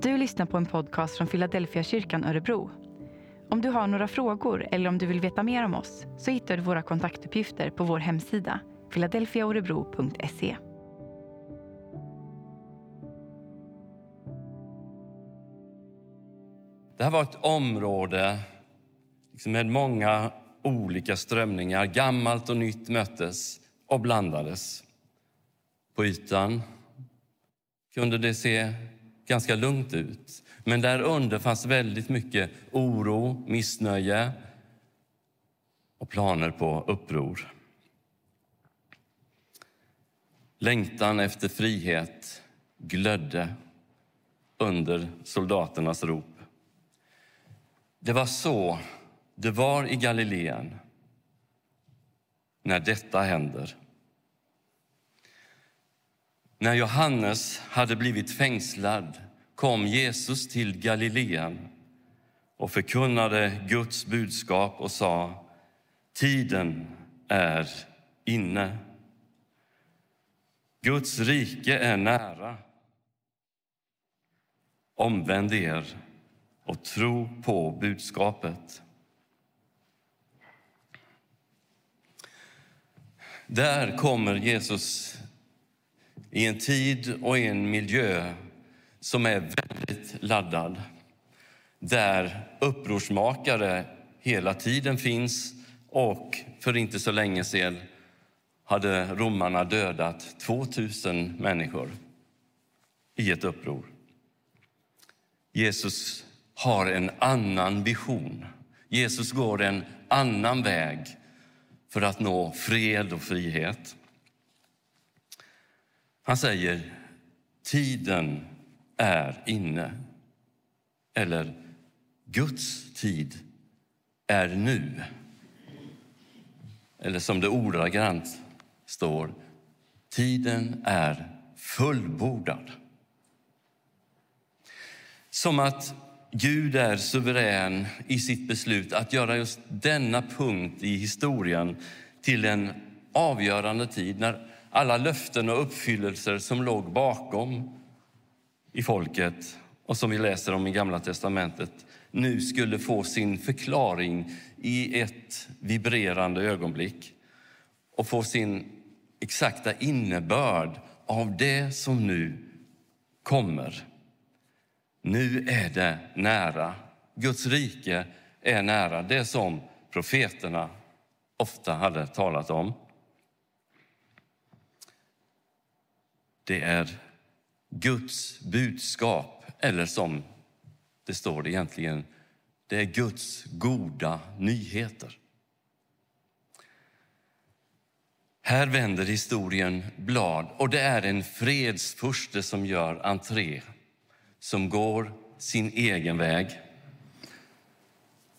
Du lyssnar på en podcast från Philadelphia kyrkan Örebro. Om du har några frågor eller om du vill veta mer om oss så hittar du våra kontaktuppgifter på vår hemsida, philadelphiaorebro.se. Det här var ett område liksom med många olika strömningar. Gammalt och nytt möttes och blandades. På ytan kunde det se ganska lugnt ut. Men där under fanns väldigt mycket oro, missnöje och planer på uppror. Längtan efter frihet glödde under soldaternas rop. Det var så det var i Galileen när detta händer. När Johannes hade blivit fängslad kom Jesus till Galileen och förkunnade Guds budskap och sa Tiden är inne. Guds rike är nära. Omvänd er och tro på budskapet. Där kommer Jesus i en tid och i en miljö som är väldigt laddad. Där upprorsmakare hela tiden finns och för inte så länge sedan hade romarna dödat 2000 människor i ett uppror. Jesus har en annan vision. Jesus går en annan väg för att nå fred och frihet. Han säger tiden är inne. Eller Guds tid är nu. Eller som det ordagrant står, tiden är fullbordad. Som att Gud är suverän i sitt beslut att göra just denna punkt i historien till en avgörande tid när alla löften och uppfyllelser som låg bakom i folket och som vi läser om i Gamla testamentet nu skulle få sin förklaring i ett vibrerande ögonblick och få sin exakta innebörd av det som nu kommer. Nu är det nära. Guds rike är nära, det som profeterna ofta hade talat om. Det är Guds budskap, eller som det står egentligen, det är Guds goda nyheter. Här vänder historien blad och det är en fredsfurste som gör entré, som går sin egen väg.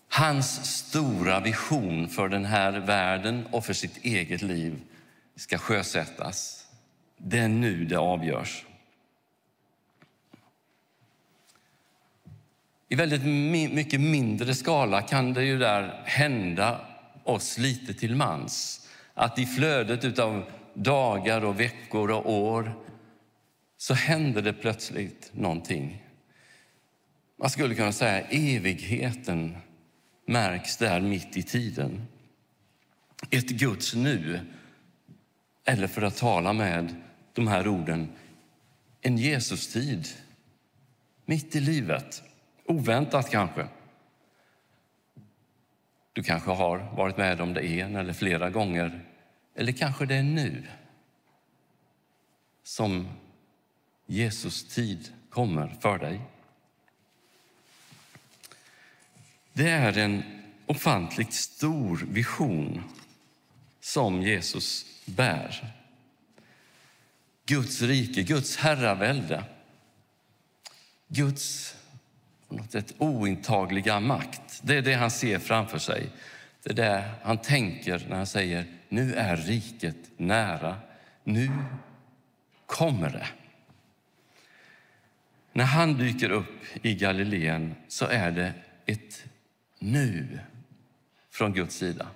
Hans stora vision för den här världen och för sitt eget liv ska sjösättas. Det är nu det avgörs. I väldigt mycket mindre skala kan det ju där hända oss lite till mans. Att i flödet av dagar och veckor och år så händer det plötsligt någonting. Man skulle kunna säga evigheten märks där mitt i tiden. Ett Guds nu, eller för att tala med de här orden, en Jesus-tid mitt i livet. Oväntat kanske. Du kanske har varit med om det en eller flera gånger. Eller kanske det är nu som Jesus tid kommer för dig. Det är en ofantligt stor vision som Jesus bär. Guds rike, Guds herravälde, Guds på något sätt ointagliga makt. Det är det han ser framför sig. Det är det han tänker när han säger nu är riket nära. Nu kommer det. När han dyker upp i Galileen så är det ett nu från Guds sida.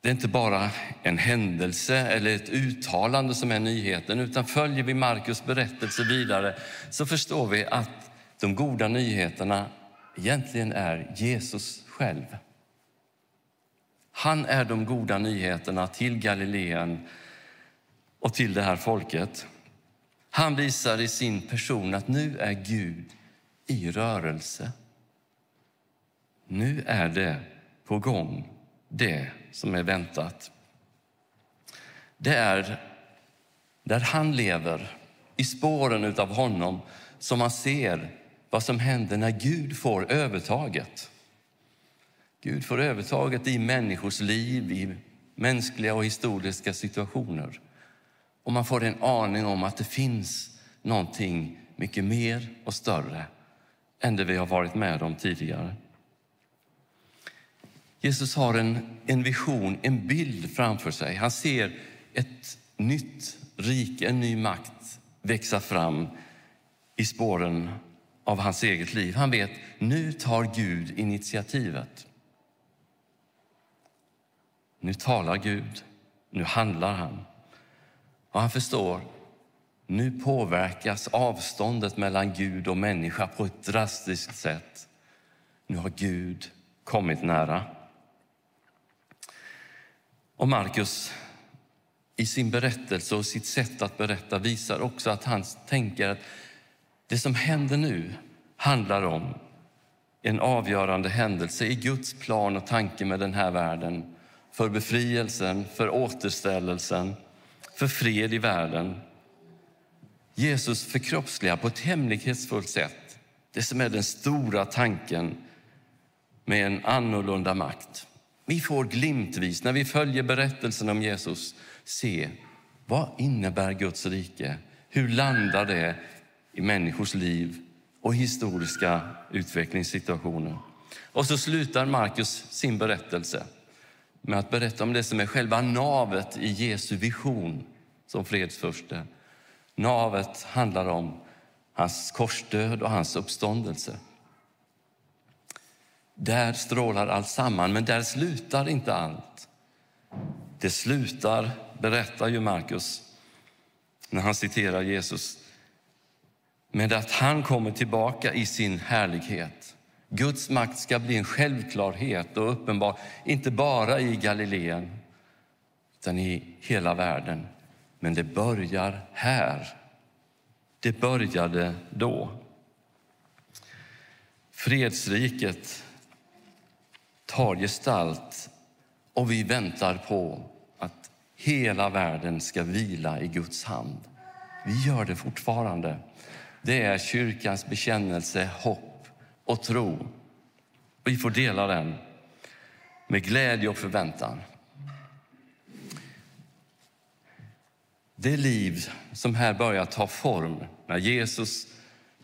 Det är inte bara en händelse eller ett uttalande som är nyheten, utan följer vi Markus berättelse vidare så förstår vi att de goda nyheterna egentligen är Jesus själv. Han är de goda nyheterna till Galileen och till det här folket. Han visar i sin person att nu är Gud i rörelse. Nu är det på gång, det som är väntat. Det är där han lever, i spåren av honom, som man ser vad som händer när Gud får övertaget. Gud får övertaget i människors liv, i mänskliga och historiska situationer. Och man får en aning om att det finns någonting mycket mer och större än det vi har varit med om tidigare. Jesus har en, en vision, en bild framför sig. Han ser ett nytt rike, en ny makt växa fram i spåren av hans eget liv. Han vet, nu tar Gud initiativet. Nu talar Gud, nu handlar han. Och han förstår, nu påverkas avståndet mellan Gud och människa på ett drastiskt sätt. Nu har Gud kommit nära. Och Markus i sin berättelse och sitt sätt att berätta visar också att han tänker att det som händer nu handlar om en avgörande händelse i Guds plan och tanke med den här världen. För befrielsen, för återställelsen, för fred i världen. Jesus förkroppsligar på ett hemlighetsfullt sätt det som är den stora tanken med en annorlunda makt. Vi får glimtvis, när vi följer berättelsen om Jesus, se vad innebär Guds rike? Hur landar det i människors liv och historiska utvecklingssituationer? Och så slutar Markus sin berättelse med att berätta om det som är själva navet i Jesu vision som fredsförste. Navet handlar om hans korsdöd och hans uppståndelse. Där strålar allt samman, men där slutar inte allt. Det slutar, berättar ju Markus när han citerar Jesus, med att han kommer tillbaka i sin härlighet. Guds makt ska bli en självklarhet och uppenbar, inte bara i Galileen, utan i hela världen. Men det börjar här. Det började då. Fredsriket tar gestalt och vi väntar på att hela världen ska vila i Guds hand. Vi gör det fortfarande. Det är kyrkans bekännelse, hopp och tro. Vi får dela den med glädje och förväntan. Det liv som här börjar ta form när Jesus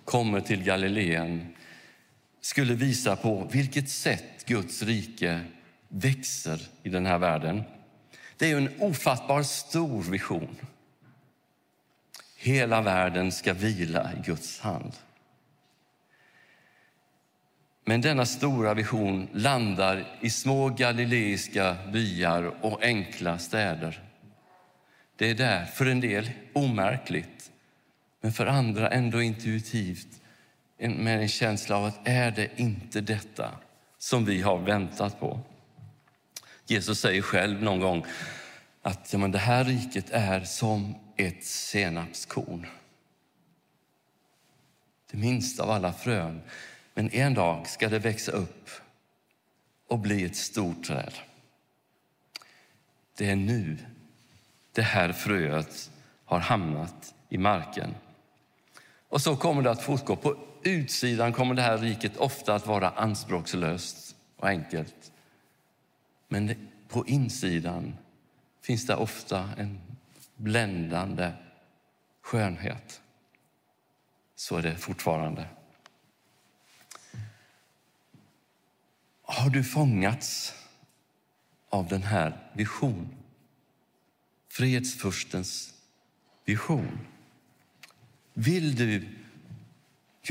kommer till Galileen skulle visa på vilket sätt Guds rike växer i den här världen. Det är en ofattbar stor vision. Hela världen ska vila i Guds hand. Men denna stora vision landar i små galileiska byar och enkla städer. Det är där, för en del omärkligt, men för andra ändå intuitivt med en känsla av att är det inte detta som vi har väntat på? Jesus säger själv någon gång att ja, men det här riket är som ett senapskorn. Det minsta av alla frön. Men en dag ska det växa upp och bli ett stort träd. Det är nu det här fröet har hamnat i marken. Och så kommer det att fortgå. På utsidan kommer det här riket ofta att vara anspråkslöst och enkelt. Men på insidan finns det ofta en bländande skönhet. Så är det fortfarande. Har du fångats av den här visionen? Fredsfurstens vision. Vill du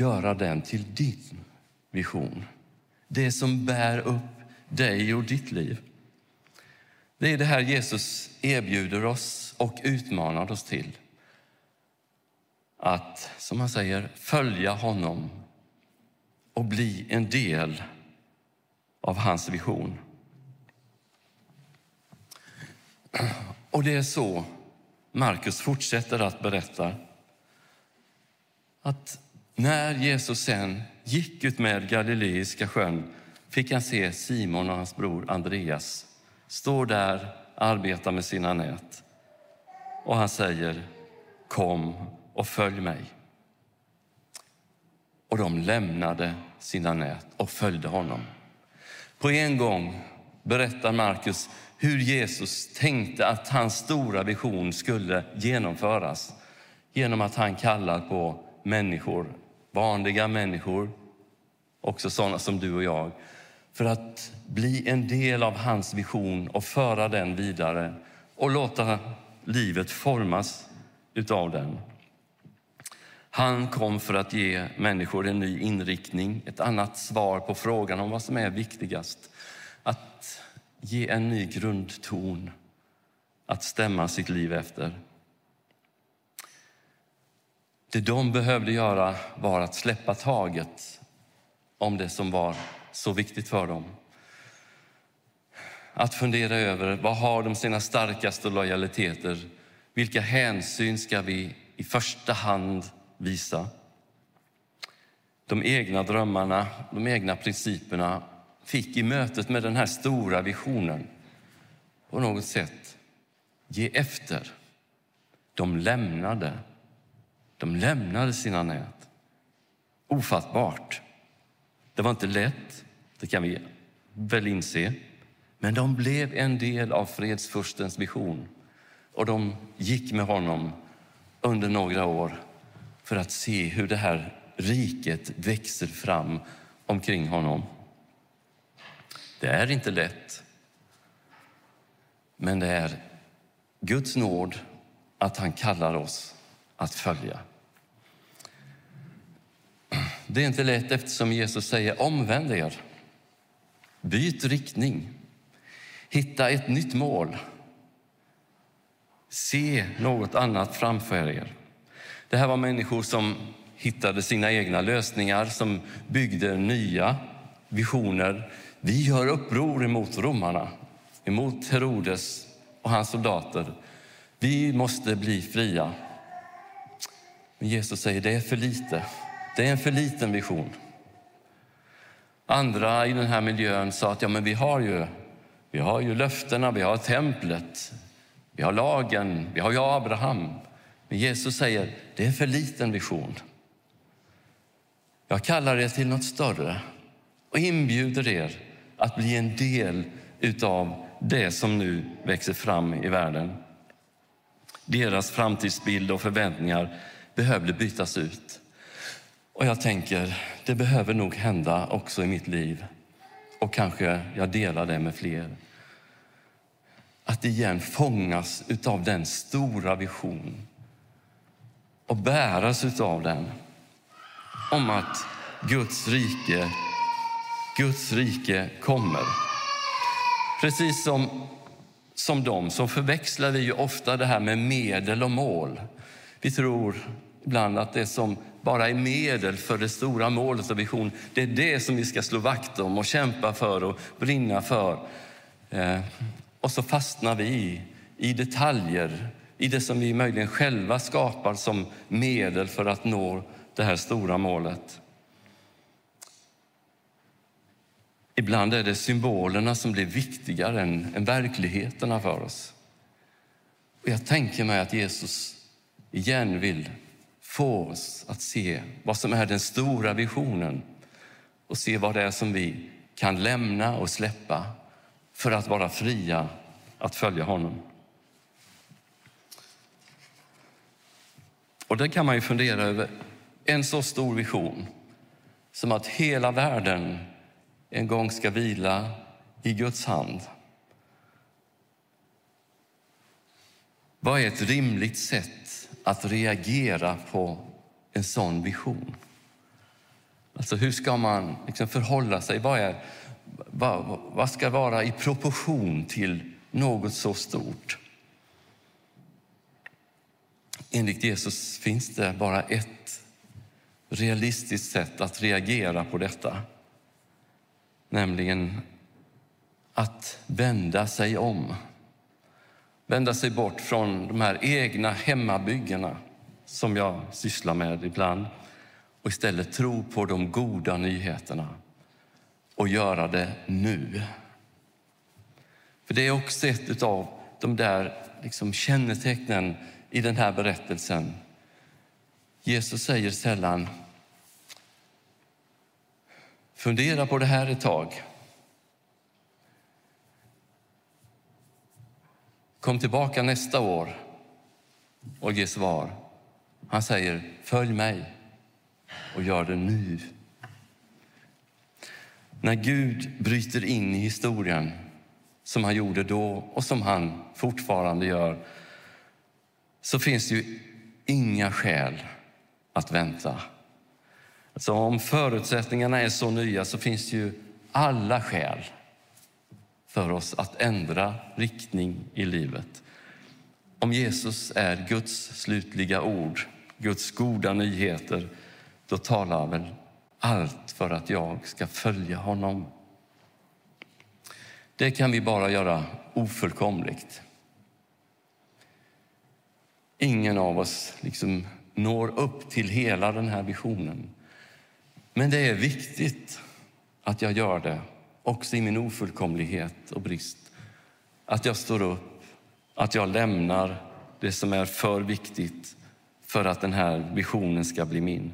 göra den till din vision? Det som bär upp dig och ditt liv. Det är det här Jesus erbjuder oss och utmanar oss till. Att, som han säger, följa honom och bli en del av hans vision. Och det är så Markus fortsätter att berätta. Att när Jesus sen gick ut med Galileiska sjön fick han se Simon och hans bror Andreas stå där och arbeta med sina nät. Och han säger kom och följ mig. Och de lämnade sina nät och följde honom. På en gång berättar Markus hur Jesus tänkte att hans stora vision skulle genomföras genom att han kallar på människor, vanliga människor, också sådana som du och jag, för att bli en del av hans vision och föra den vidare och låta livet formas utav den. Han kom för att ge människor en ny inriktning, ett annat svar på frågan om vad som är viktigast. Att ge en ny grundton att stämma sitt liv efter. Det de behövde göra var att släppa taget om det som var så viktigt för dem. Att fundera över vad har de sina starkaste lojaliteter? Vilka hänsyn ska vi i första hand visa? De egna drömmarna, de egna principerna fick i mötet med den här stora visionen på något sätt ge efter. De lämnade. De lämnade sina nät. Ofattbart. Det var inte lätt, det kan vi väl inse. Men de blev en del av fredsfurstens vision och de gick med honom under några år för att se hur det här riket växer fram omkring honom. Det är inte lätt. Men det är Guds nåd att han kallar oss att följa. Det är inte lätt eftersom Jesus säger omvänd er. Byt riktning. Hitta ett nytt mål. Se något annat framför er. Det här var människor som hittade sina egna lösningar, som byggde nya visioner. Vi gör uppror emot romarna, emot Herodes och hans soldater. Vi måste bli fria. Men Jesus säger det är för lite. Det är en för liten vision. Andra i den här miljön sa att ja, men vi har ju, vi har ju löftena, vi har templet, vi har lagen, vi har ju Abraham. Men Jesus säger det är en för liten vision. Jag kallar er till något större och inbjuder er att bli en del utav det som nu växer fram i världen. Deras framtidsbild och förväntningar behövde bytas ut. Och jag tänker, det behöver nog hända också i mitt liv. Och kanske jag delar det med fler. Att igen fångas utav den stora vision och bäras utav den. Om att Guds rike, Guds rike kommer. Precis som, som de så förväxlar vi ju ofta det här med medel och mål. Vi tror ibland att det som bara är medel för det stora målet och vision, det är det som vi ska slå vakt om och kämpa för och brinna för. Eh, och så fastnar vi i, i detaljer, i det som vi möjligen själva skapar som medel för att nå det här stora målet. Ibland är det symbolerna som blir viktigare än, än verkligheterna för oss. Och jag tänker mig att Jesus igen vill få oss att se vad som är den stora visionen och se vad det är som vi kan lämna och släppa för att vara fria att följa honom. Och det kan man ju fundera över. En så stor vision som att hela världen en gång ska vila i Guds hand. Vad är ett rimligt sätt att reagera på en sån vision? Alltså hur ska man liksom förhålla sig? Vad, är, vad, vad ska vara i proportion till något så stort. Enligt Jesus finns det bara ett realistiskt sätt att reagera på detta. Nämligen att vända sig om. Vända sig bort från de här egna hemmabyggena som jag sysslar med ibland och istället tro på de goda nyheterna och göra det nu. För det är också ett av de där liksom kännetecknen i den här berättelsen. Jesus säger sällan fundera på det här ett tag. Kom tillbaka nästa år och ge svar. Han säger följ mig och gör det nu. När Gud bryter in i historien som han gjorde då och som han fortfarande gör så finns det ju inga skäl att vänta. Alltså om förutsättningarna är så nya så finns det ju alla skäl för oss att ändra riktning i livet. Om Jesus är Guds slutliga ord, Guds goda nyheter, då talar väl allt för att jag ska följa honom. Det kan vi bara göra ofullkomligt. Ingen av oss liksom når upp till hela den här visionen. Men det är viktigt att jag gör det, också i min ofullkomlighet och brist. Att jag står upp, att jag lämnar det som är för viktigt för att den här visionen ska bli min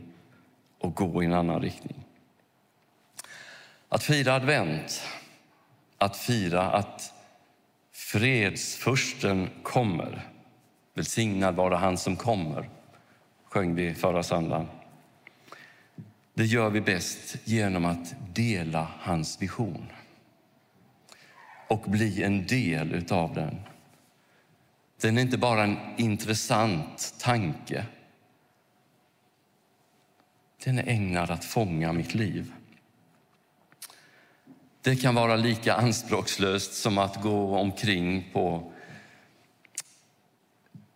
och gå i en annan riktning. Att fira advent, att fira att fredsfursten kommer. Välsignad vara han som kommer, sjöng vi förra söndagen. Det gör vi bäst genom att dela hans vision och bli en del av den. Den är inte bara en intressant tanke. Den är ägnad att fånga mitt liv. Det kan vara lika anspråkslöst som att gå omkring på,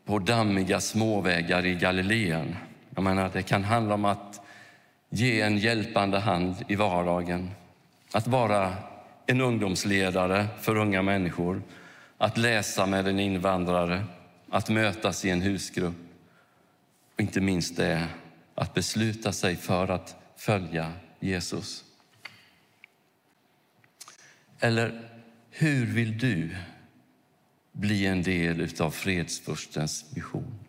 på dammiga småvägar i Galileen. Jag menar, det kan handla om att ge en hjälpande hand i vardagen, att vara en ungdomsledare för unga människor, att läsa med en invandrare, att mötas i en husgrupp och inte minst det att besluta sig för att följa Jesus. Eller hur vill du bli en del av fredsfurstens vision?